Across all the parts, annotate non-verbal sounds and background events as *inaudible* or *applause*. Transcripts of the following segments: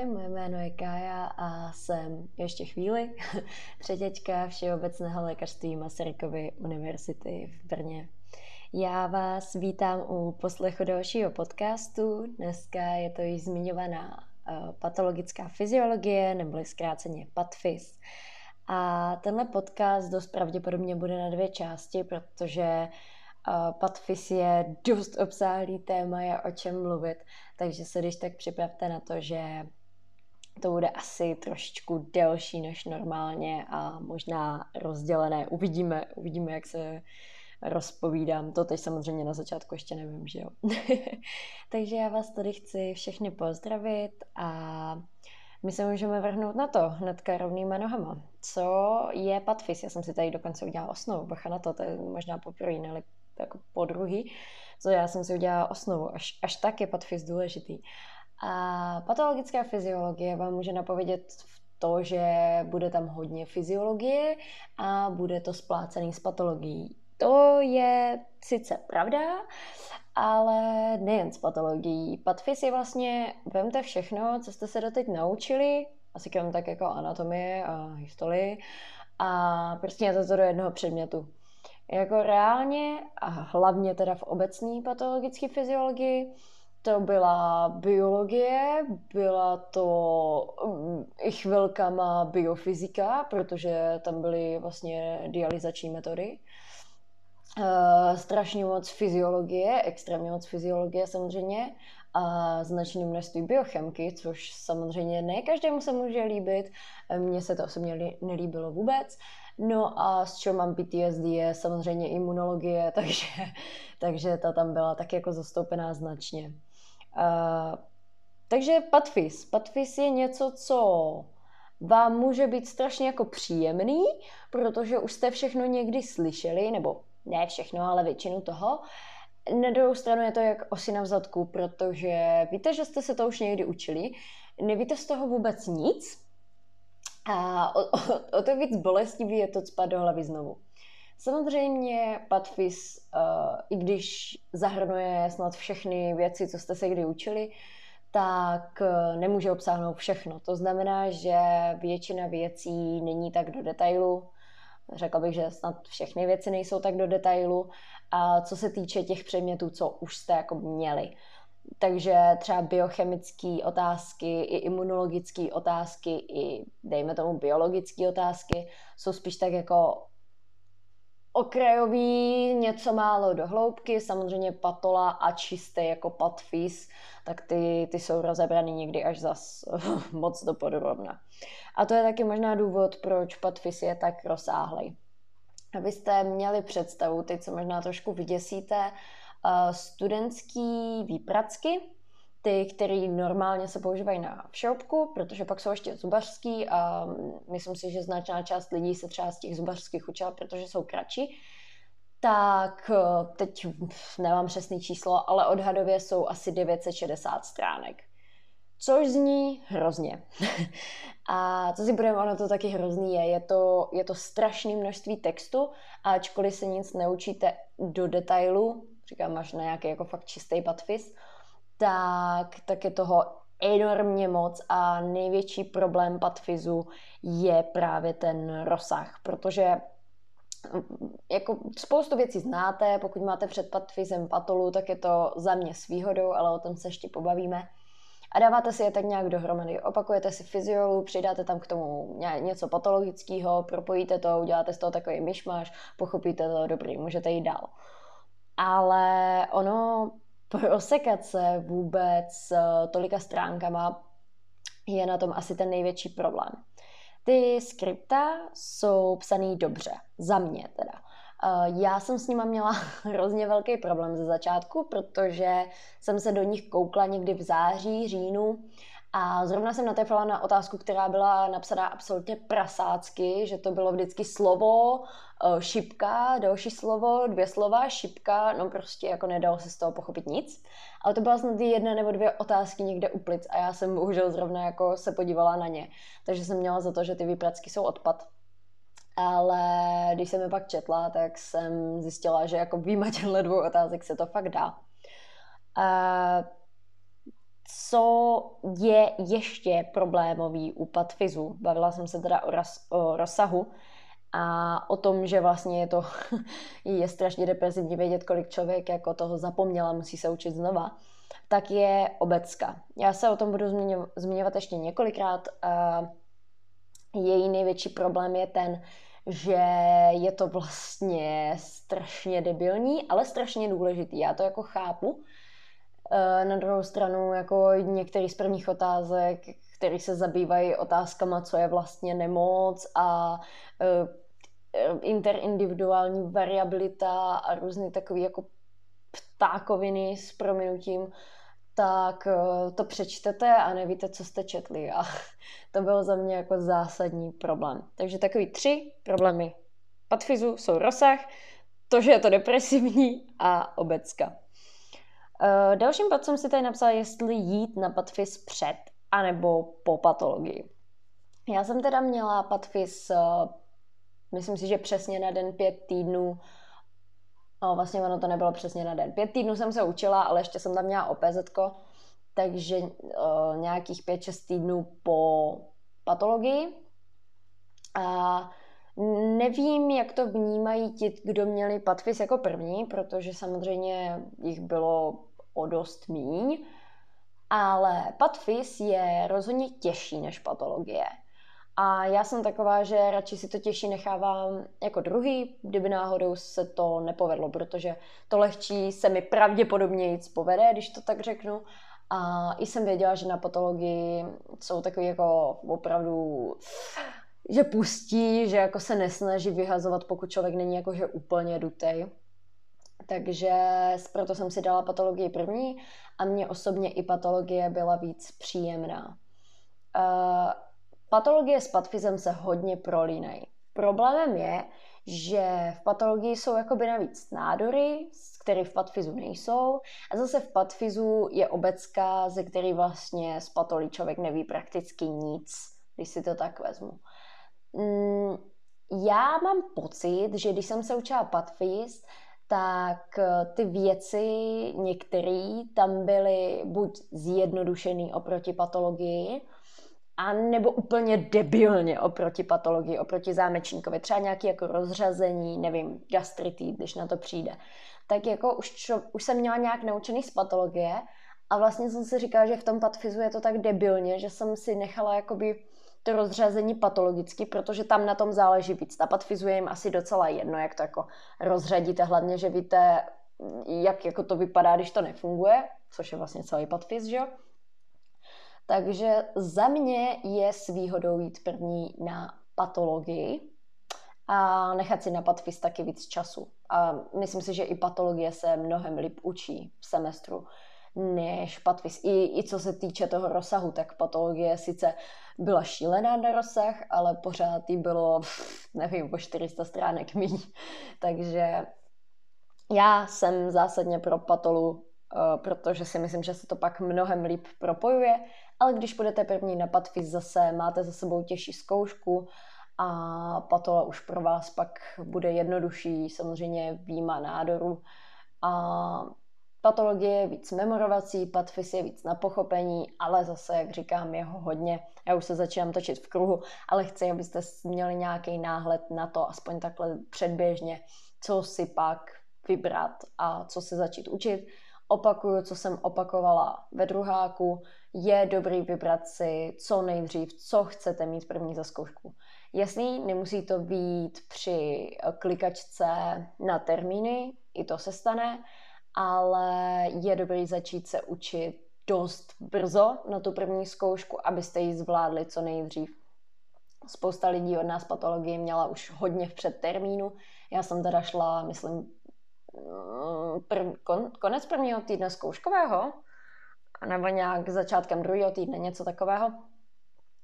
Ahoj, moje jméno je Kája a jsem ještě chvíli *laughs* třetěčka Všeobecného lékařství Masarykovy univerzity v Brně. Já vás vítám u poslechu dalšího podcastu. Dneska je to již zmiňovaná uh, patologická fyziologie, neboli zkráceně PATFIS. A tenhle podcast dost pravděpodobně bude na dvě části, protože uh, PATFIS je dost obsáhlý téma, je o čem mluvit, takže se když tak připravte na to, že to bude asi trošičku delší než normálně a možná rozdělené. Uvidíme, uvidíme, jak se rozpovídám. To teď samozřejmě na začátku ještě nevím, že jo. *laughs* Takže já vás tady chci všechny pozdravit a my se můžeme vrhnout na to hnedka rovnýma nohama. Co je patfis? Já jsem si tady dokonce udělala osnovu. Bacha na to, to je možná poprvé, nebo jako po druhý. Co já jsem si udělala osnovu. Až, až tak je patfis důležitý. A patologická fyziologie vám může napovědět to, že bude tam hodně fyziologie a bude to splácený s patologií. To je sice pravda, ale nejen s patologií. Patfis je vlastně, vemte všechno, co jste se doteď naučili, asi krom tak jako anatomie a historii, a prostě to do jednoho předmětu. Jako reálně a hlavně teda v obecné patologické fyziologii to byla biologie, byla to mm, i chvilkama biofyzika, protože tam byly vlastně dializační metody. Uh, strašně moc fyziologie, extrémně moc fyziologie samozřejmě a značné množství biochemky, což samozřejmě ne každému se může líbit. Mně se to osobně nelíbilo vůbec. No a s čím mám PTSD je samozřejmě imunologie, *laughs* takže, takže ta tam byla tak jako zastoupená značně. Uh, takže patfis. Patfis je něco, co vám může být strašně jako příjemný, protože už jste všechno někdy slyšeli, nebo ne všechno, ale většinu toho. Na druhou stranu je to jak osina v zadku, protože víte, že jste se to už někdy učili, nevíte z toho vůbec nic a o, o, o to víc bolestivý je to spát do hlavy znovu. Samozřejmě Patfis, uh, i když zahrnuje snad všechny věci, co jste se kdy učili, tak uh, nemůže obsáhnout všechno. To znamená, že většina věcí není tak do detailu. Řekla bych, že snad všechny věci nejsou tak do detailu. A co se týče těch předmětů, co už jste jako měli. Takže třeba biochemické otázky, i imunologické otázky, i dejme tomu biologické otázky jsou spíš tak jako okrajový, něco málo do hloubky, samozřejmě patola a čisté jako patfis, tak ty, ty jsou rozebraný někdy až zas *laughs* moc do podrobna. A to je taky možná důvod, proč patfis je tak rozsáhlej. Abyste měli představu, teď se možná trošku vyděsíte, uh, studentský výpracky, ty, které normálně se používají na všeobku, protože pak jsou ještě zubařský a myslím si, že značná část lidí se třeba z těch zubařských učila, protože jsou kratší, tak eh, teď nemám přesný číslo, ale odhadově jsou asi 960 stránek. Což zní hrozně. *laughs* a co si budeme, ono to taky hrozný je. Je to, je to strašné množství textu ačkoliv se nic neučíte do detailu, říkám až na nějaký jako fakt čistý patfis, tak, tak je toho enormně moc a největší problém patfizu je právě ten rozsah, protože mm, jako spoustu věcí znáte, pokud máte před patfizem patolu, tak je to za mě s výhodou, ale o tom se ještě pobavíme. A dáváte si je tak nějak dohromady. Opakujete si fyziolu, přidáte tam k tomu něco patologického, propojíte to, uděláte z toho takový myšmaš, pochopíte to, dobrý, můžete jít dál. Ale ono prosekat se vůbec eh, tolika stránkama je na tom asi ten největší problém. Ty skripta jsou psaný dobře, za mě teda. Eh, já jsem s nima měla *laughs* hrozně velký problém ze začátku, protože jsem se do nich koukla někdy v září, říjnu a zrovna jsem natrefila na otázku, která byla napsaná absolutně prasácky, že to bylo vždycky slovo, eh, šipka, další slovo, dvě slova, šipka, no prostě jako nedalo se z toho pochopit nic. Ale to byla snad jedna nebo dvě otázky někde u plic a já jsem bohužel zrovna jako se podívala na ně. Takže jsem měla za to, že ty výpracky jsou odpad. Ale když jsem je pak četla, tak jsem zjistila, že jako výjima těchto dvou otázek se to fakt dá. A co je ještě problémový u patfizu. Bavila jsem se teda o, raz, o rozsahu a o tom, že vlastně je to *laughs* je strašně depresivní vědět, kolik člověk jako toho zapomněla, musí se učit znova, tak je obecka. Já se o tom budu zmiňovat ještě několikrát. A její největší problém je ten, že je to vlastně strašně debilní, ale strašně důležitý. Já to jako chápu. E, na druhou stranu, jako některý z prvních otázek, které se zabývají otázkama, co je vlastně nemoc a e, interindividuální variabilita a různé takové jako ptákoviny s prominutím, tak e, to přečtete a nevíte, co jste četli. A *laughs* to byl za mě jako zásadní problém. Takže takový tři problémy patfizu jsou rozsah, to, že je to depresivní a obecka. Uh, dalším bod jsem si tady napsala, jestli jít na patfiz před anebo po patologii. Já jsem teda měla patfiz, uh, myslím si, že přesně na den pět týdnů, no, vlastně ono to nebylo přesně na den. Pět týdnů jsem se učila, ale ještě jsem tam měla OPZ, takže uh, nějakých 5-6 týdnů po patologii. A nevím, jak to vnímají ti, kdo měli patfis jako první, protože samozřejmě jich bylo o dost míň, ale patfis je rozhodně těžší než patologie. A já jsem taková, že radši si to těžší nechávám jako druhý, kdyby náhodou se to nepovedlo, protože to lehčí se mi pravděpodobně nic povede, když to tak řeknu. A i jsem věděla, že na patologii jsou takový jako opravdu že pustí, že jako se nesnaží vyhazovat, pokud člověk není jakože úplně dutej. Takže proto jsem si dala patologii první a mně osobně i patologie byla víc příjemná. Uh, patologie s patfizem se hodně prolínají. Problémem je, že v patologii jsou jakoby navíc nádory, které v patfizu nejsou. A zase v patfizu je obecka, ze který vlastně z patolí člověk neví prakticky nic, když si to tak vezmu. Mm, já mám pocit, že když jsem se učila patfiz, tak eh, ty věci některé tam byly buď zjednodušený oproti patologii, a nebo úplně debilně oproti patologii, oproti zámečníkovi. Třeba nějaký jako rozřazení, nevím, gastritý, když na to přijde. Tak jako už, čo, už jsem měla nějak naučený z patologie a vlastně jsem si říkala, že v tom patfizu je to tak debilně, že jsem si nechala jakoby to rozřazení patologicky, protože tam na tom záleží víc. Na patfizu je jim asi docela jedno, jak to jako rozřadíte, hlavně, že víte, jak jako to vypadá, když to nefunguje, což je vlastně celý patfiz, že jo? Takže za mě je s výhodou jít první na patologii a nechat si na patfis taky víc času. A myslím si, že i patologie se mnohem líp učí v semestru než patfis. I, I co se týče toho rozsahu, tak patologie sice byla šílená na rozsah, ale pořád jí bylo, *laughs* nevím, po 400 stránek míň. *laughs* Takže já jsem zásadně pro patolu, eh, protože si myslím, že se to pak mnohem líp propojuje ale když budete první na patfis zase, máte za sebou těžší zkoušku a patola už pro vás pak bude jednodušší, samozřejmě výjima nádoru. A patologie je víc memorovací, patfis je víc na pochopení, ale zase, jak říkám, je ho hodně. Já už se začínám točit v kruhu, ale chci, abyste měli nějaký náhled na to, aspoň takhle předběžně, co si pak vybrat a co se začít učit. Opakuju, co jsem opakovala ve druháku, je dobrý vybrat si co nejdřív, co chcete mít první za zkoušku. Jasný, nemusí to být při klikačce na termíny, i to se stane, ale je dobrý začít se učit dost brzo na tu první zkoušku, abyste ji zvládli co nejdřív. Spousta lidí od nás patologii měla už hodně v předtermínu. Já jsem teda šla, myslím, mm, prv, kon, konec prvního týdne zkouškového, nebo nějak začátkem druhého týdne, něco takového.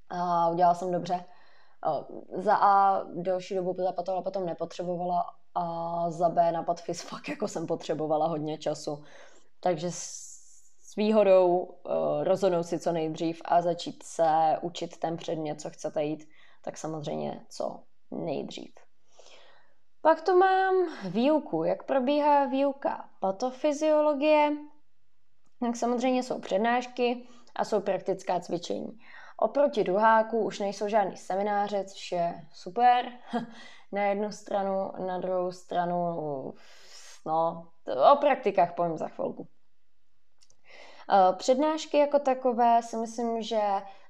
A udělala jsem dobře. Za A delší dobu ta patola potom nepotřebovala a za B na patfis fakt jako jsem potřebovala hodně času. Takže s výhodou uh, rozhodnout si co nejdřív a začít se učit ten předmět, co chcete jít, tak samozřejmě co nejdřív. Pak tu mám výuku. Jak probíhá výuka patofyziologie? Tak samozřejmě jsou přednášky, a jsou praktická cvičení. Oproti druháku už nejsou žádný semináře, což je super *laughs* na jednu stranu, na druhou stranu, no, o praktikách povím za chvilku. Eh, přednášky jako takové si myslím, že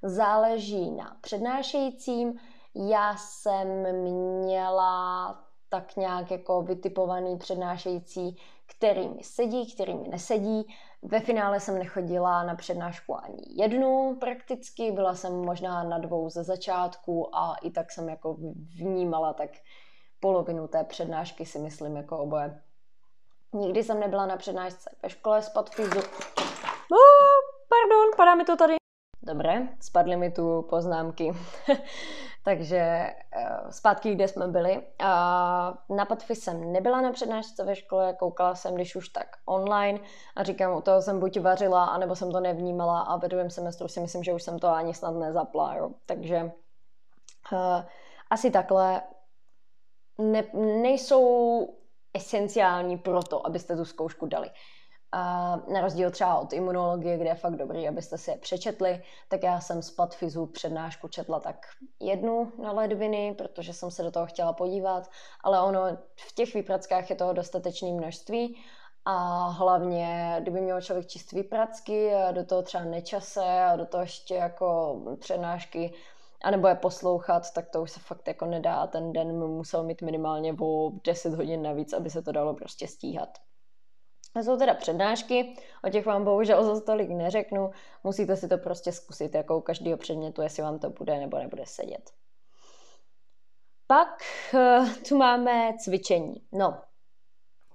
záleží na přednášejícím. Já jsem měla tak nějak jako vytipovaný přednášející, který mi sedí, který mi nesedí. Ve finále jsem nechodila na přednášku ani jednu prakticky, byla jsem možná na dvou ze začátku a i tak jsem jako vnímala tak polovinu té přednášky si myslím jako oboje. Nikdy jsem nebyla na přednášce ve škole z podfizu. Oh, pardon, padá mi to tady. Dobré, spadly mi tu poznámky. *laughs* Takže eh, zpátky, kde jsme byli. Na Patfi jsem nebyla na přednášce ve škole, koukala jsem, když už tak online a říkám, u toho jsem buď vařila, anebo jsem to nevnímala a ve druhém semestru si myslím, že už jsem to ani snad nezapla. Jo. Takže uh, asi takhle ne, nejsou esenciální pro to, abyste tu zkoušku dali. A na rozdíl třeba od imunologie, kde je fakt dobrý, abyste si je přečetli, tak já jsem z Patfizu přednášku četla tak jednu na ledviny, protože jsem se do toho chtěla podívat, ale ono v těch výprackách je toho dostatečné množství a hlavně, kdyby měl člověk čist výpracky a do toho třeba nečase a do toho ještě jako přednášky, anebo je poslouchat, tak to už se fakt jako nedá. Ten den musel mít minimálně o 10 hodin navíc, aby se to dalo prostě stíhat. To jsou teda přednášky, o těch vám bohužel za tolik neřeknu, musíte si to prostě zkusit jako u každého předmětu, jestli vám to bude nebo nebude sedět. Pak uh, tu máme cvičení. No,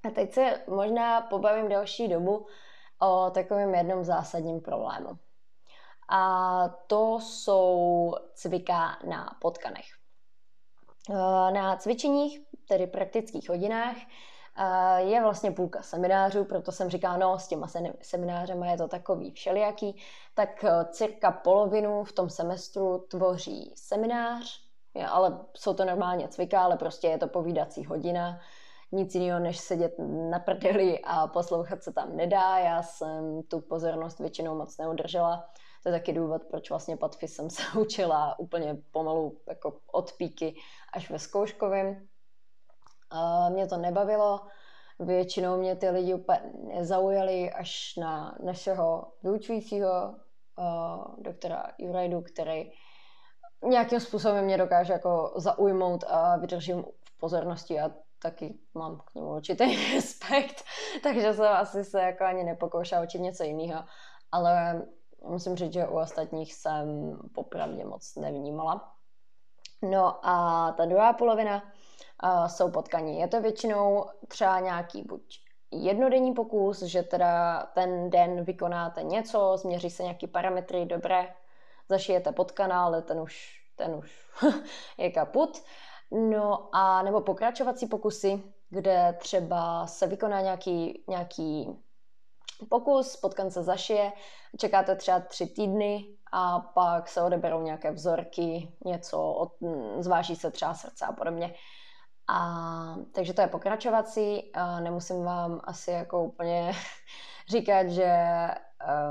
a teď se možná pobavím další dobu o takovém jednom zásadním problému. A to jsou cvika na potkanech. Uh, na cvičeních, tedy praktických hodinách, je vlastně půlka seminářů, proto jsem říkala, no s těma seminářema je to takový všelijaký, tak eh, cirka polovinu v tom semestru tvoří seminář, ale jsou to normálně cvika, ale prostě je to povídací hodina, nic jiného, než sedět na prdeli a poslouchat se tam nedá. Já jsem tu pozornost většinou moc neudržela. To je taky důvod, proč vlastně patfy jsem *laughs* se učila úplně pomalu jako od píky až ve zkouškovém. Mě to nebavilo. Většinou mě ty lidi úplně nezaujali až na našeho vyučujícího uh, doktora Jurajdu, který nějakým způsobem mě dokáže jako zaujmout a vydržím v pozornosti a taky mám k němu určitý *laughs* respekt, takže jsem asi se jako ani nepokoušela učit něco jiného, ale musím říct, že u ostatních jsem popravdě moc nevnímala. No a ta druhá polovina uh, jsou potkaní. Je to většinou třeba nějaký buď jednodenní pokus, že teda ten den vykonáte něco, změří se nějaký parametry, dobré, zašijete potkaná, ale ten už, ten už *laughs* je kaput. No a nebo pokračovací pokusy, kde třeba se vykoná nějaký, nějaký pokus, potkan se zašije, čekáte třeba tři týdny a pak se odeberou nějaké vzorky, něco, od, zváží se třeba srdce a podobně. A, takže to je pokračovací. A nemusím vám asi jako úplně *laughs* říkat, že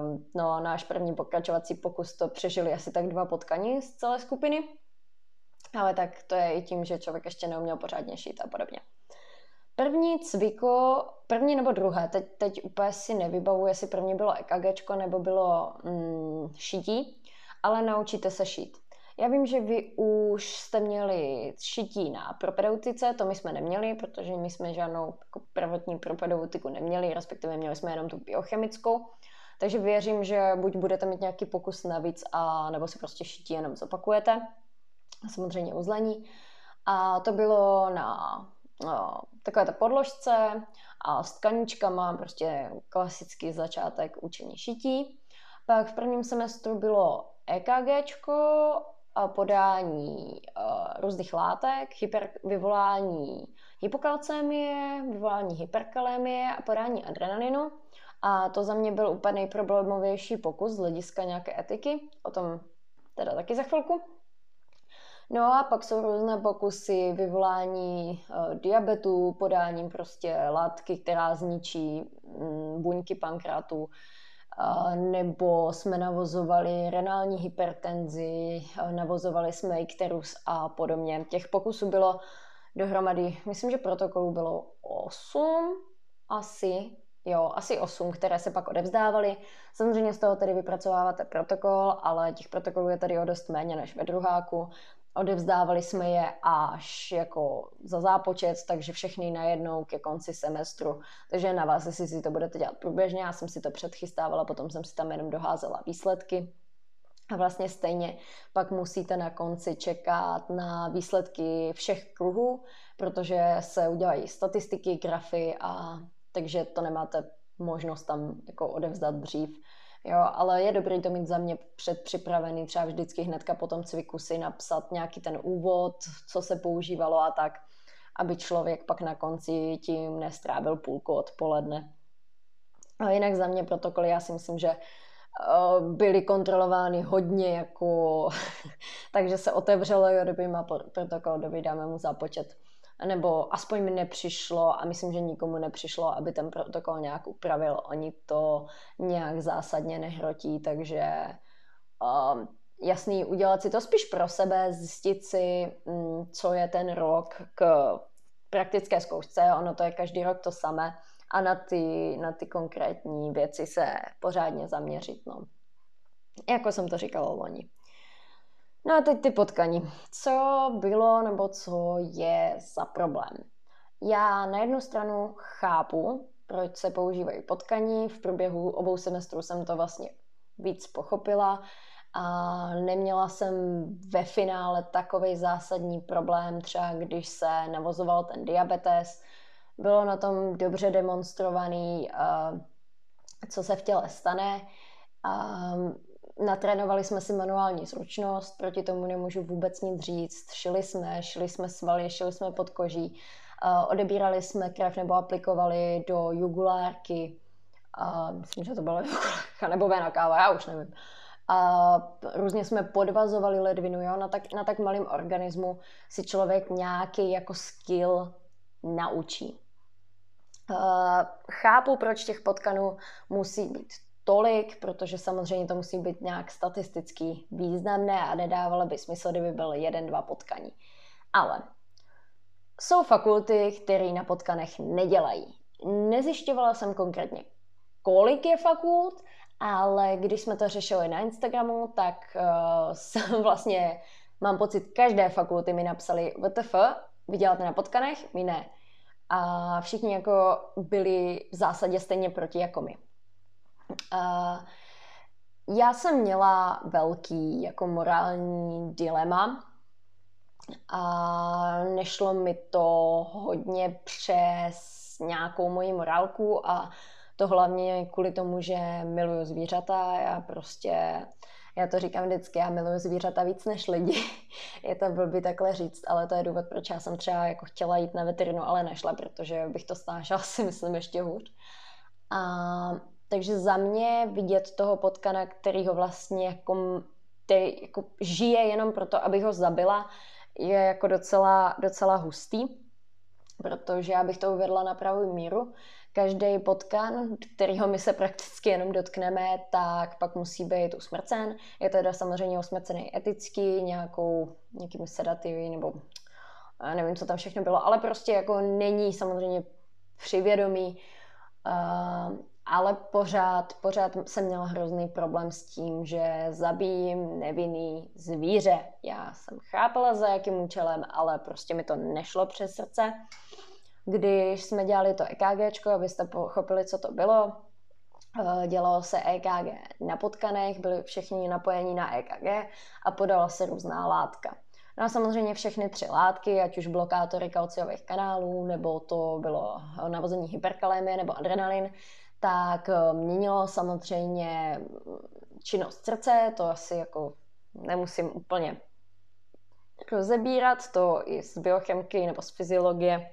um, no, náš první pokračovací pokus to přežili asi tak dva potkaní z celé skupiny. Ale tak to je i tím, že člověk ještě neuměl pořádně šít a podobně. První cviko, první nebo druhé, teď, teď úplně si nevybavuji, jestli první bylo EKG nebo bylo mm, šití, ale naučíte se šít. Já vím, že vy už jste měli šití na propedeutice, to my jsme neměli, protože my jsme žádnou jako prvotní propedeutiku neměli, respektive měli jsme jenom tu biochemickou. Takže věřím, že buď budete mít nějaký pokus navíc, a, nebo si prostě šití jenom zopakujete. Samozřejmě uzlení. A to bylo na no, takové ta podložce a s tkaníčkama, prostě klasický začátek učení šití. Pak v prvním semestru bylo EKG, podání různých látek, hyper, vyvolání hypokalcémie, vyvolání hyperkalémie a podání adrenalinu. A to za mě byl úplně nejproblémovější pokus z hlediska nějaké etiky. O tom teda taky za chvilku. No a pak jsou různé pokusy vyvolání uh, diabetu, podáním prostě látky, která zničí mm, buňky pankrátu, nebo jsme navozovali renální hypertenzi, navozovali jsme ikterus a podobně. Těch pokusů bylo dohromady, myslím, že protokolů bylo 8 asi, jo, asi 8, které se pak odevzdávaly. Samozřejmě z toho tedy vypracováváte protokol, ale těch protokolů je tady o dost méně než ve druháku. Odevzdávali jsme je až jako za zápočet, takže všechny najednou ke konci semestru. Takže na vás, jestli si to budete dělat průběžně, já jsem si to předchystávala, potom jsem si tam jenom doházela výsledky. A vlastně stejně pak musíte na konci čekat na výsledky všech kruhů, protože se udělají statistiky, grafy a takže to nemáte možnost tam jako odevzdat dřív. Jo, ale je dobré to mít za mě předpřipravený, třeba vždycky hnedka po tom cviku si napsat nějaký ten úvod, co se používalo a tak, aby člověk pak na konci tím nestrávil půlku odpoledne. A jinak za mě protokoly, já si myslím, že eh, byly kontrolovány hodně jako, *laughs* takže se otevřelo, jo, kdyby má protokol, doby dáme mu započet nebo aspoň mi nepřišlo a myslím, že nikomu nepřišlo, aby ten protokol nějak upravil. Oni to nějak zásadně nehrotí, takže um, jasný, udělat si to spíš pro sebe, zjistit si, um, co je ten rok k praktické zkoušce, ono to je každý rok to samé a na ty, na ty konkrétní věci se pořádně zaměřit. No. Jako jsem to říkala loni. No a teď ty potkaní. Co bylo nebo co je za problém? Já na jednu stranu chápu, proč se používají potkaní. V průběhu obou semestrů jsem to vlastně víc pochopila a neměla jsem ve finále takový zásadní problém, třeba když se navozoval ten diabetes. Bylo na tom dobře demonstrovaný, co se v těle stane natrénovali jsme si manuální zručnost, proti tomu nemůžu vůbec nic říct. Šili jsme, šili jsme svaly, šili jsme pod koží, odebírali jsme krev nebo aplikovali do jugulárky. Uh, myslím, že to byla jugulárka *laughs* nebo vena káva, já už nevím. A různě jsme podvazovali ledvinu, jo? Na, tak, na tak malém organismu si člověk nějaký jako skill naučí. Uh, chápu, proč těch potkanů musí být tolik, protože samozřejmě to musí být nějak statisticky významné a nedávalo by smysl, kdyby byl jeden, dva potkaní. Ale jsou fakulty, které na potkanech nedělají. Nezjišťovala jsem konkrétně, kolik je fakult, ale když jsme to řešili na Instagramu, tak uh, *laughs* jsem vlastně, mám pocit, každé fakulty mi napsali VTF, vy děláte na potkanech, my ne. A všichni jako byli v zásadě stejně proti jako my. Uh, já jsem měla velký jako morální dilema a nešlo mi to hodně přes nějakou moji morálku a to hlavně kvůli tomu, že miluju zvířata. Já prostě, já to říkám vždycky, já miluju zvířata víc než lidi. *laughs* je to blbý takhle říct, ale to je důvod, proč já jsem třeba jako chtěla jít na veterinu, ale nešla, protože bych to snášela *laughs* si myslím ještě hůř. A takže za mě vidět toho potkana, který ho vlastně jako, který jako žije jenom proto, aby ho zabila, je jako docela, docela hustý, protože já bych to uvedla na pravou míru. Každý potkan, kterýho my se prakticky jenom dotkneme, tak pak musí být usmrcen. Je teda samozřejmě usmrcený eticky, nějakou, nějakými sedativy nebo nevím, co tam všechno bylo, ale prostě jako není samozřejmě přivědomí. Uh, ale pořád, pořád jsem měla hrozný problém s tím, že zabijím nevinný zvíře. Já jsem chápala za jakým účelem, ale prostě mi to nešlo přes srdce. Když jsme dělali to EKG, abyste pochopili, co to bylo, eh, dělalo se EKG na potkanech, byli všichni napojení na EKG a podala se různá látka. No a samozřejmě všechny tři látky, ať už blokátory kalciových kanálů, nebo to bylo navození hyperkalémie nebo adrenalin, tak eh, měnilo samozřejmě činnost srdce, to asi jako nemusím úplně rozebírat, to i z biochemky nebo z fyziologie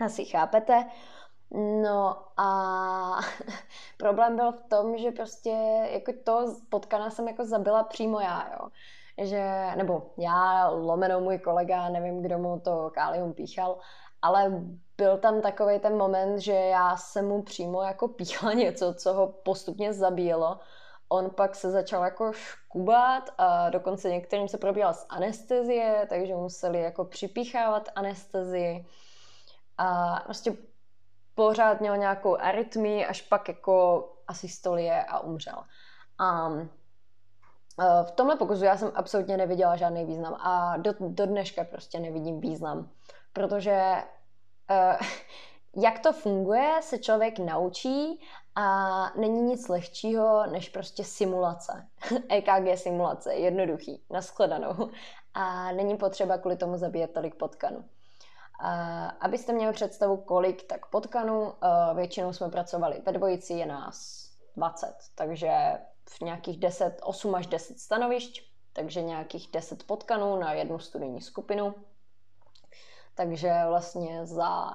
asi chápete. No a *laughs* problém byl v tom, že prostě jako to potkana jsem jako zabila přímo já, jo. Že, nebo já, lomenou můj kolega, nevím, kdo mu to kálium píchal, ale byl tam takový ten moment, že já jsem mu přímo jako píchla *laughs* něco, co ho postupně zabíjelo. On pak se začal jako škubat a dokonce některým se probíhal z anestezie, takže museli jako připíchávat anestezii. A prostě pořád měl nějakou arytmii, až pak jako asystolie a umřel. A v tomhle pokusu já jsem absolutně neviděla žádný význam a do, do dneška prostě nevidím význam, protože *laughs* jak to funguje, se člověk naučí a není nic lehčího než prostě simulace. *laughs* EKG simulace, jednoduchý, naskledanou. A není potřeba kvůli tomu zabíjet tolik potkanů. A abyste měli představu, kolik tak potkanů, uh, většinou jsme pracovali ve dvojici, je nás 20, takže v nějakých 10, 8 až 10 stanovišť, takže nějakých 10 potkanů na jednu studijní skupinu. Takže vlastně za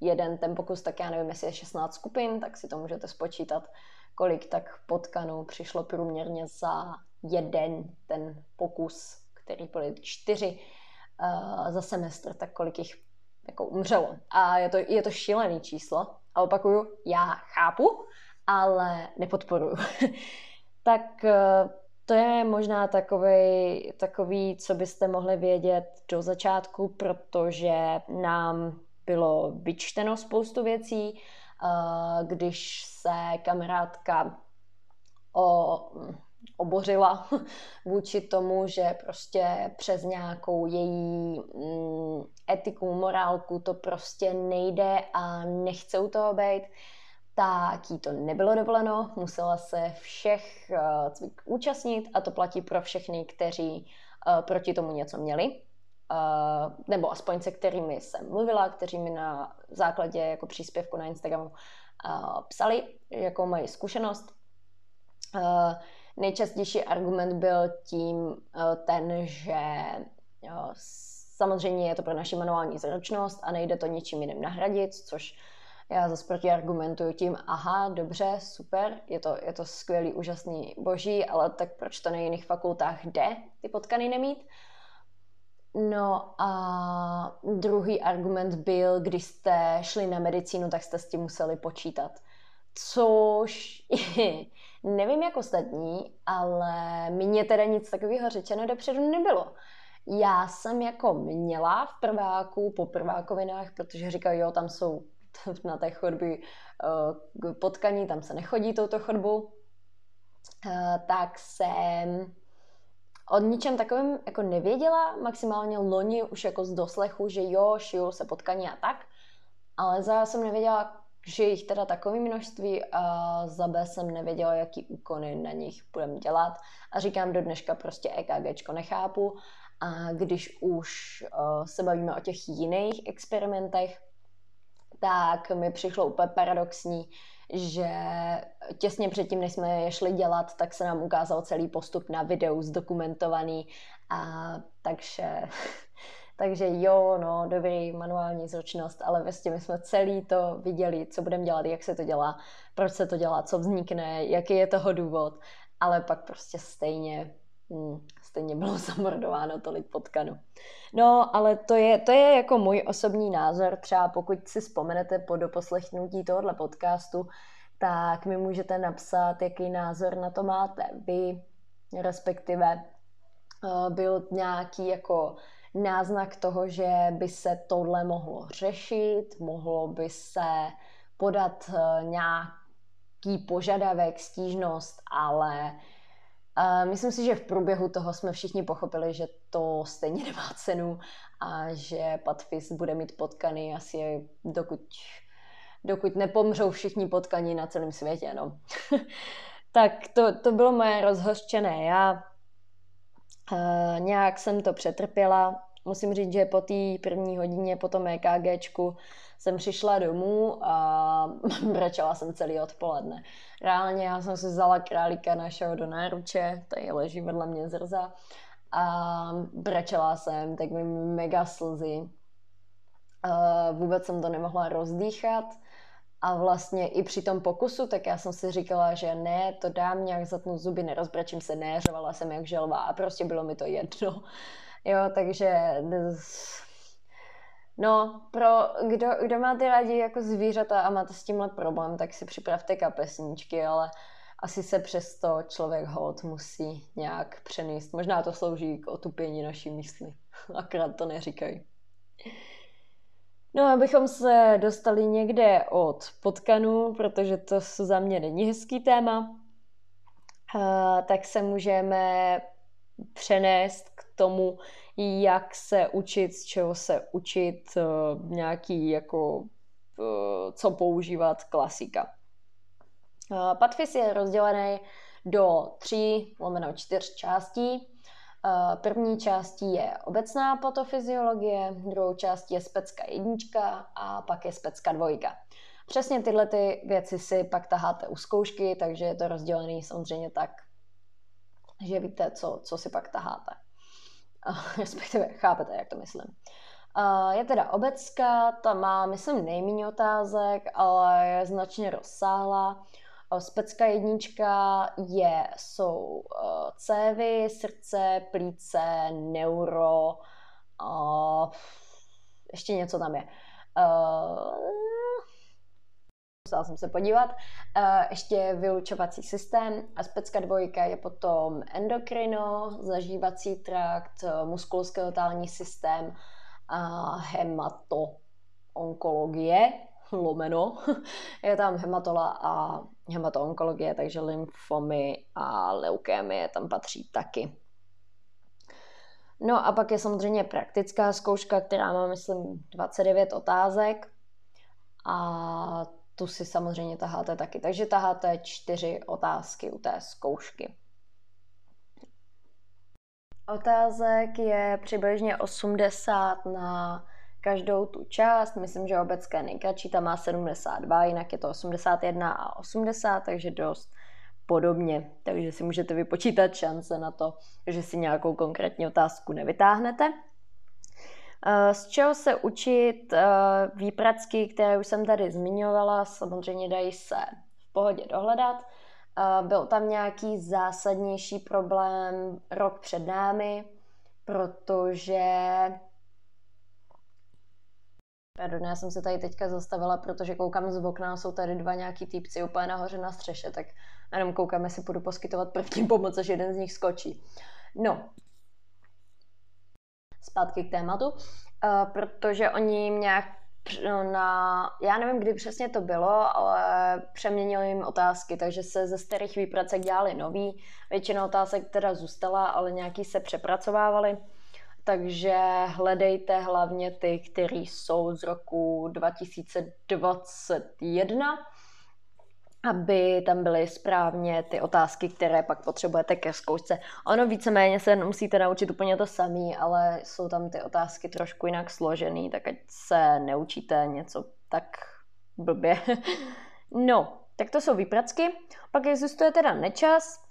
jeden ten pokus, tak já nevím, jestli je 16 skupin, tak si to můžete spočítat, kolik tak potkanů přišlo průměrně za jeden ten pokus, který byly čtyři uh, za semestr, tak kolik jich jako umřelo. A je to, je to šílený číslo. A opakuju, já chápu, ale nepodporuju. *laughs* tak uh, to je možná takový, takový, co byste mohli vědět do začátku, protože nám bylo vyčteno spoustu věcí, když se kamarádka o, obořila *laughs* vůči tomu, že prostě přes nějakou její mm, etiku, morálku to prostě nejde a nechce u toho být, tak jí to nebylo dovoleno, musela se všech uh, cvik účastnit a to platí pro všechny, kteří uh, proti tomu něco měli. Uh, nebo aspoň se kterými jsem mluvila, kteří mi na základě jako příspěvku na Instagramu psali, jakou mají zkušenost. Nejčastější argument byl tím ten, že samozřejmě je to pro naši manuální zručnost a nejde to ničím jiným nahradit, což já zase proti argumentuju tím, aha, dobře, super, je to, je to skvělý, úžasný, boží, ale tak proč to na jiných fakultách jde ty potkany nemít? No a druhý argument byl, když jste šli na medicínu, tak jste s tím museli počítat. Což *laughs* nevím jak ostatní, ale mně teda nic takového řečeno dopředu nebylo. Já jsem jako měla v prváku, po prvákovinách, protože říkají, jo, tam jsou *laughs* na té chodby uh, potkaní, tam se nechodí touto chodbu, uh, tak jsem o ničem takovém jako nevěděla, maximálně loni už jako z doslechu, že jo, šiju se potkaní a tak, ale za jsem nevěděla, že jich teda takové množství a za B jsem nevěděla, jaký úkony na nich budeme dělat. A říkám do dneška prostě EKGčko nechápu. A když už uh, se bavíme o těch jiných experimentech, tak mi přišlo úplně paradoxní, že těsně předtím, než jsme je šli dělat, tak se nám ukázal celý postup na videu zdokumentovaný a takže, *laughs* takže jo, no, dobrý manuální zručnost, ale vlastně my jsme celý to viděli, co budeme dělat, jak se to dělá, proč se to dělá, co vznikne, jaký je toho důvod, ale pak prostě stejně hmm, stejně bylo *laughs* zamordováno tolik potkanů. No, ale to je, to je jako můj osobní názor. Třeba pokud si vzpomenete po doposlechnutí tohohle podcastu, tak mi můžete napsat, jaký názor na to máte vy, respektive uh, byl nějaký jako náznak toho, že by se tohle mohlo řešit, mohlo by se podat uh, nějaký požadavek, stížnost, ale a myslím si, že v průběhu toho jsme všichni pochopili, že to stejně *laughs* nemá cenu a že Patfis bude mít potkany asi dokud, dokud nepomřou všichni potkaní na celém světě. No. *laughs* tak to, to bylo moje rozhořčené. Já uh, nějak jsem to přetrpěla. Musím říct, že po té první hodině, po tom EKGčku, jsem přišla domů a *laughs* brečela jsem celý odpoledne. Reálně já jsem si vzala králíka našeho do náruče, tady leží vedle mě zrza a brečela jsem, tak mi mega slzy. vůbec jsem to nemohla rozdýchat a vlastně i při tom pokusu, tak já jsem si říkala, že ne, to dám nějak zatnu zuby, nerozbrečím se, ne, řovala jsem jak želva a prostě bylo mi to jedno. Jo, takže No, pro kdo, kdo máte rádi jako zvířata a máte s tímhle problém, tak si připravte kapesníčky, ale asi se přesto člověk hod musí nějak přenést. Možná to slouží k otupění naší mysli. *laughs* Akorát to neříkají. No, abychom se dostali někde od potkanů, protože to za mě není hezký téma, tak se můžeme přenést tomu, jak se učit, z čeho se učit, eh, nějaký jako eh, co používat, klasika. Eh, Patfis je rozdělený do tří, lomeno čtyř částí. První částí je obecná patofyziologie, druhou částí je specka jednička a pak je specka dvojka. Přesně tyhle ty věci si pak taháte u zkoušky, takže je to rozdělený samozřejmě tak, že víte, co, co si pak taháte. *laughs* Respektive chápete, jak to myslím. Je teda obecka, ta má, myslím, nejméně otázek, ale je značně rozsáhlá. Specka jednička je, jsou cévy, srdce, plíce, neuro, ještě něco tam je musela jsem se podívat. Uh, ještě vylučovací systém. Aspectka dvojka je potom endokrino, zažívací trakt, muskuloskeletální systém a hemato onkologie, lomeno. *laughs* je tam hematola a hematoonkologie, takže lymfomy a leukémie tam patří taky. No a pak je samozřejmě praktická zkouška, která má, myslím, 29 otázek. A tu si samozřejmě taháte taky. Takže taháte čtyři otázky u té zkoušky. Otázek je přibližně 80 na každou tu část. Myslím, že obecká nejkratší tam má 72, jinak je to 81 a 80, takže dost podobně. Takže si můžete vypočítat šance na to, že si nějakou konkrétní otázku nevytáhnete. Eh, z čeho se učit eh, výpracky, které už jsem tady zmiňovala, samozřejmě dají se v pohodě dohledat. Eh, byl tam nějaký zásadnější problém rok před námi, protože Pardon, já jsem se tady teďka zastavila, protože koukám z okna, jsou tady dva nějaký týpci úplně nahoře na střeše, tak jenom koukám, jestli budu poskytovat první pomoc, až jeden z nich skočí. No, zpátky k tématu, uh, protože oni nějak na, já nevím, kdy přesně to bylo, ale přeměnili jim otázky, takže se ze starých výpracek dělali nový. Většina otázek teda zůstala, ale nějaký se přepracovávali. Takže hledejte hlavně ty, které jsou z roku 2021 aby tam byly správně ty otázky, které pak potřebujete ke zkoušce. Ono víceméně se musíte naučit úplně to samý, ale jsou tam ty otázky trošku jinak složený, tak ať se neučíte něco tak blbě. *laughs* no, tak to jsou výpracky. Pak existuje teda nečas,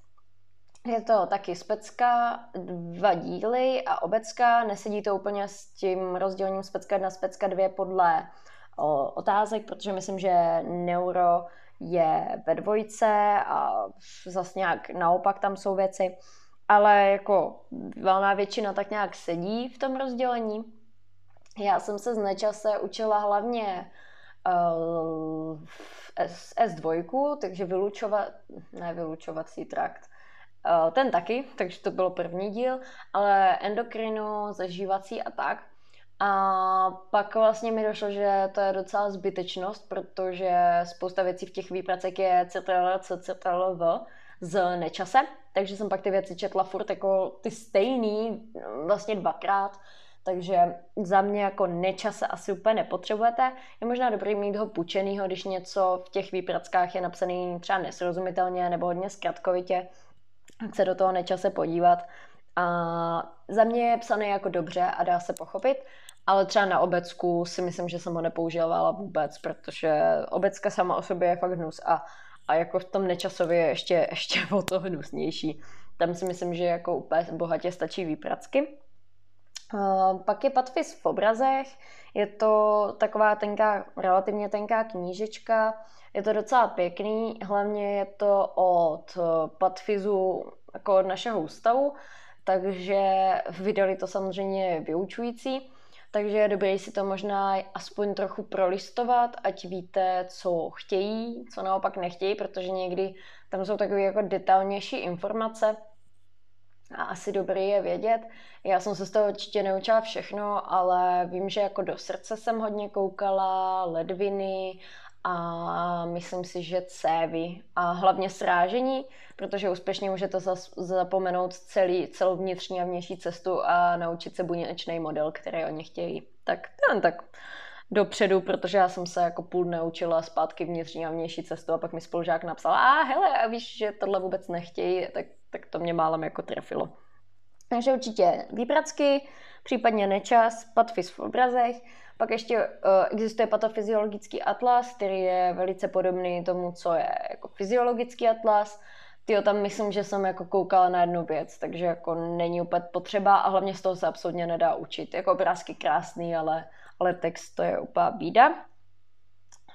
je to taky specka, dva díly a obecka. Nesedí to úplně s tím rozdělením specka 1 specka 2 podle o, otázek, protože myslím, že neuro je ve dvojce a zase nějak naopak tam jsou věci, ale jako valná většina tak nějak sedí v tom rozdělení. Já jsem se z nečase učila hlavně uh, S, S2, takže vylučovat, ne vylučovací trakt, uh, ten taky, takže to bylo první díl, ale endokrino, zažívací a tak. A pak vlastně mi došlo, že to je docela zbytečnost, protože spousta věcí v těch výpracech je CTRL, CTRL, z nečase, takže jsem pak ty věci četla furt jako ty stejný, vlastně dvakrát, takže za mě jako nečase asi úplně nepotřebujete. Je možná dobrý mít ho půjčenýho, když něco v těch výprackách je napsaný třeba nesrozumitelně nebo hodně zkratkovitě, tak se do toho nečase podívat. A za mě je psaný jako dobře a dá se pochopit, ale třeba na obecku si myslím, že jsem ho nepoužívala vůbec, protože obecka sama o sobě je fakt hnus a, a jako v tom nečasově je ještě, *laughs* ještě o to hnusnější. Tam si myslím, že jako úplně bohatě stačí výpracky. Uh, pak je Patfis v obrazech, je to taková tenká, relativně tenká knížečka, je to docela pěkný, hlavně je to od Patfizu, jako od našeho ústavu, takže vydali to samozřejmě vyučující takže je dobré si to možná aspoň trochu prolistovat, ať víte, co chtějí, co naopak nechtějí, protože někdy tam jsou takové jako detailnější informace a asi dobrý je vědět. Já jsem se z toho určitě neučila všechno, ale vím, že jako do srdce jsem hodně koukala, ledviny a myslím si, že cévy a hlavně srážení, protože úspěšně můžete zapomenout celý, celou vnitřní a vnější cestu a naučit se buněčný model, který oni chtějí. Tak ten tak dopředu, protože já jsem se jako půl naučila zpátky vnitřní a vnější cestu a pak mi spolužák napsal, a hele, a víš, že tohle vůbec nechtějí, tak, tak to mě málem jako trefilo. Takže určitě výpracky, případně nečas, patfis v obrazech, pak ještě uh, existuje patofyziologický atlas, který je velice podobný tomu, co je jako fyziologický atlas. Tyjo, tam myslím, že jsem jako koukala na jednu věc, takže jako není úplně potřeba a hlavně z toho se absolutně nedá učit. Jako obrázky krásný, ale, ale text to je úplně bída.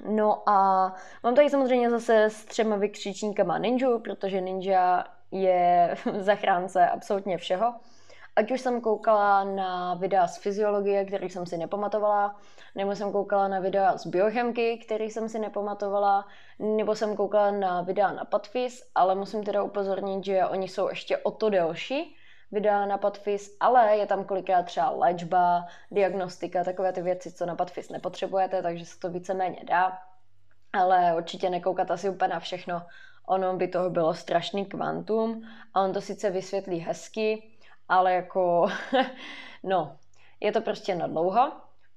No a mám tady samozřejmě zase s třema vykřičníkama ninja, protože ninja je *laughs* zachránce absolutně všeho. Ať už jsem koukala na videa z fyziologie, který jsem si nepamatovala, nebo jsem koukala na videa z biochemky, který jsem si nepamatovala, nebo jsem koukala na videa na Patfis, ale musím teda upozornit, že oni jsou ještě o to delší, videa na Patfis, ale je tam kolikrát třeba léčba, diagnostika, takové ty věci, co na Patfis nepotřebujete, takže se to víceméně dá. Ale určitě nekoukat asi úplně na všechno, ono by toho bylo strašný kvantum a on to sice vysvětlí hezky, ale jako, *laughs* no, je to prostě na dlouho.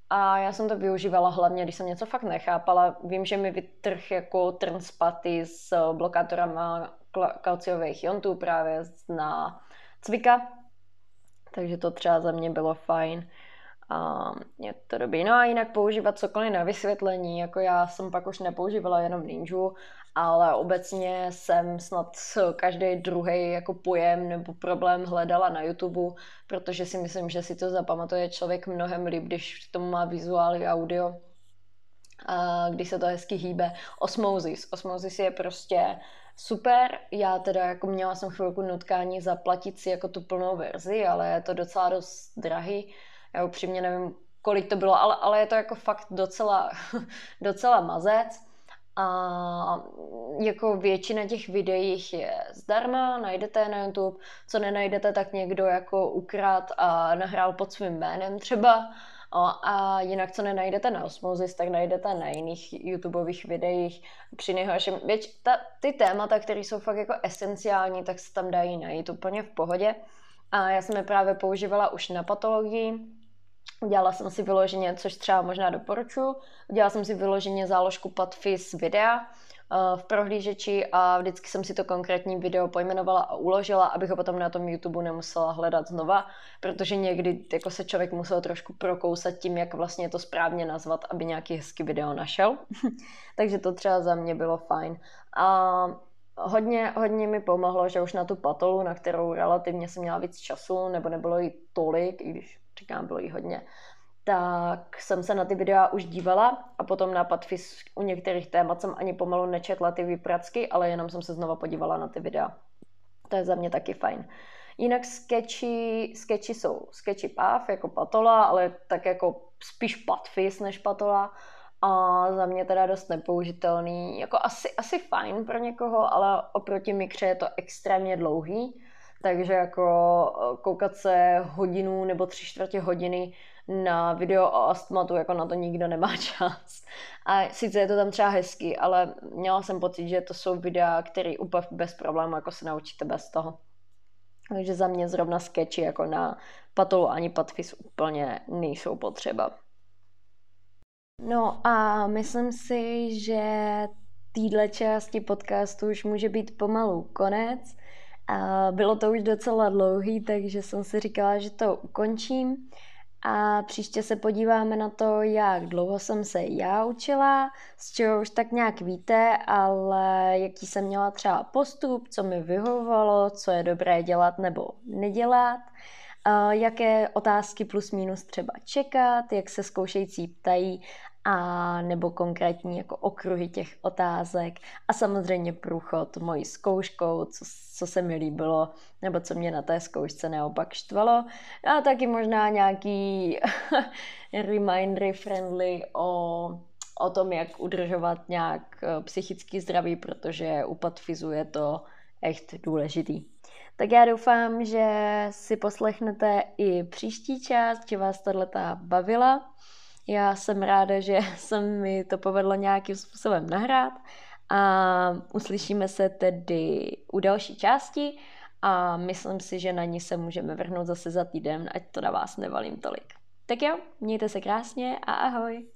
A já jsem to využívala hlavně, když jsem něco fakt nechápala. Vím, že mi vytrh jako spaty s blokátorama kalciových iontů právě na cvika. Takže to třeba za mě bylo fajn. A je to dobrý. No a jinak používat cokoliv na vysvětlení, jako já jsem pak už nepoužívala jenom ninju, ale obecně jsem snad každý druhý jako pojem nebo problém hledala na YouTube, protože si myslím, že si to zapamatuje člověk mnohem líp, když tomu má vizuály, audio, a když se to hezky hýbe. Osmosis. Osmosis je prostě super. Já teda jako měla jsem chvilku nutkání zaplatit si jako tu plnou verzi, ale je to docela dost drahý. Já upřímně nevím, kolik to bylo, ale, ale je to jako fakt docela, *laughs* docela mazec a jako většina těch videí je zdarma, najdete na YouTube, co nenajdete, tak někdo jako ukrát a nahrál pod svým jménem třeba. A jinak, co nenajdete na Osmosis, tak najdete na jiných YouTubeových videích. Při nejhorším, věč, ta, ty témata, které jsou fakt jako esenciální, tak se tam dají najít úplně v pohodě. A já jsem je právě používala už na patologii, Udělala jsem si vyloženě, což třeba možná doporučuji, udělala jsem si vyloženě záložku Patfis videa uh, v prohlížeči a vždycky jsem si to konkrétní video pojmenovala a uložila, abych ho potom na tom YouTube nemusela hledat znova, protože někdy jako se člověk musel trošku prokousat tím, jak vlastně to správně nazvat, aby nějaký hezký video našel. *laughs* Takže to třeba za mě bylo fajn. A hodně, hodně mi pomohlo, že už na tu patolu, na kterou relativně jsem měla víc času, nebo nebylo jí tolik, i když říkám, bylo jí hodně, tak jsem se na ty videa už dívala a potom na Patfis u některých témat jsem ani pomalu nečetla ty výpracky, ale jenom jsem se znova podívala na ty videa. To je za mě taky fajn. Jinak sketchy, sketchy jsou sketchy PAV jako patola, ale tak jako spíš patfis než patola. A za mě teda dost nepoužitelný. Jako asi, asi fajn pro někoho, ale oproti mikře je to extrémně dlouhý takže jako eh, koukat se hodinu nebo tři čtvrtě hodiny na video o astmatu, jako na to nikdo nemá *laughs* čas. A sice je to tam třeba hezky, ale měla jsem pocit, že to jsou videa, které úplně bez problémů jako se naučíte bez toho. Takže za mě zrovna sketchy jako na patolu ani patfis úplně nejsou potřeba. No a myslím si, že týhle části podcastu už může být pomalu konec. A bylo to už docela dlouhý, takže jsem si říkala, že to ukončím. A příště se podíváme na to, jak dlouho jsem se já učila, z čeho už tak nějak víte, ale jaký jsem měla třeba postup, co mi vyhovovalo, co je dobré dělat nebo nedělat, jaké otázky plus minus třeba čekat, jak se zkoušející ptají a nebo konkrétní jako okruhy těch otázek a samozřejmě průchod mojí zkouškou, co, co se mi líbilo nebo co mě na té zkoušce neopak štvalo a taky možná nějaký *laughs* remindery friendly o o tom, jak udržovat nějak eh, psychický zdraví, protože u patfizu je to echt důležitý. Tak já doufám, že si poslechnete i příští část, že vás tato bavila. Já jsem ráda, že *laughs* se mi to povedlo nějakým způsobem nahrát a uslyšíme se tedy u další části a myslím si, že na ní se můžeme vrhnout zase za týden, ať to na vás nevalím tolik. Tak jo, mějte se krásně a ahoj!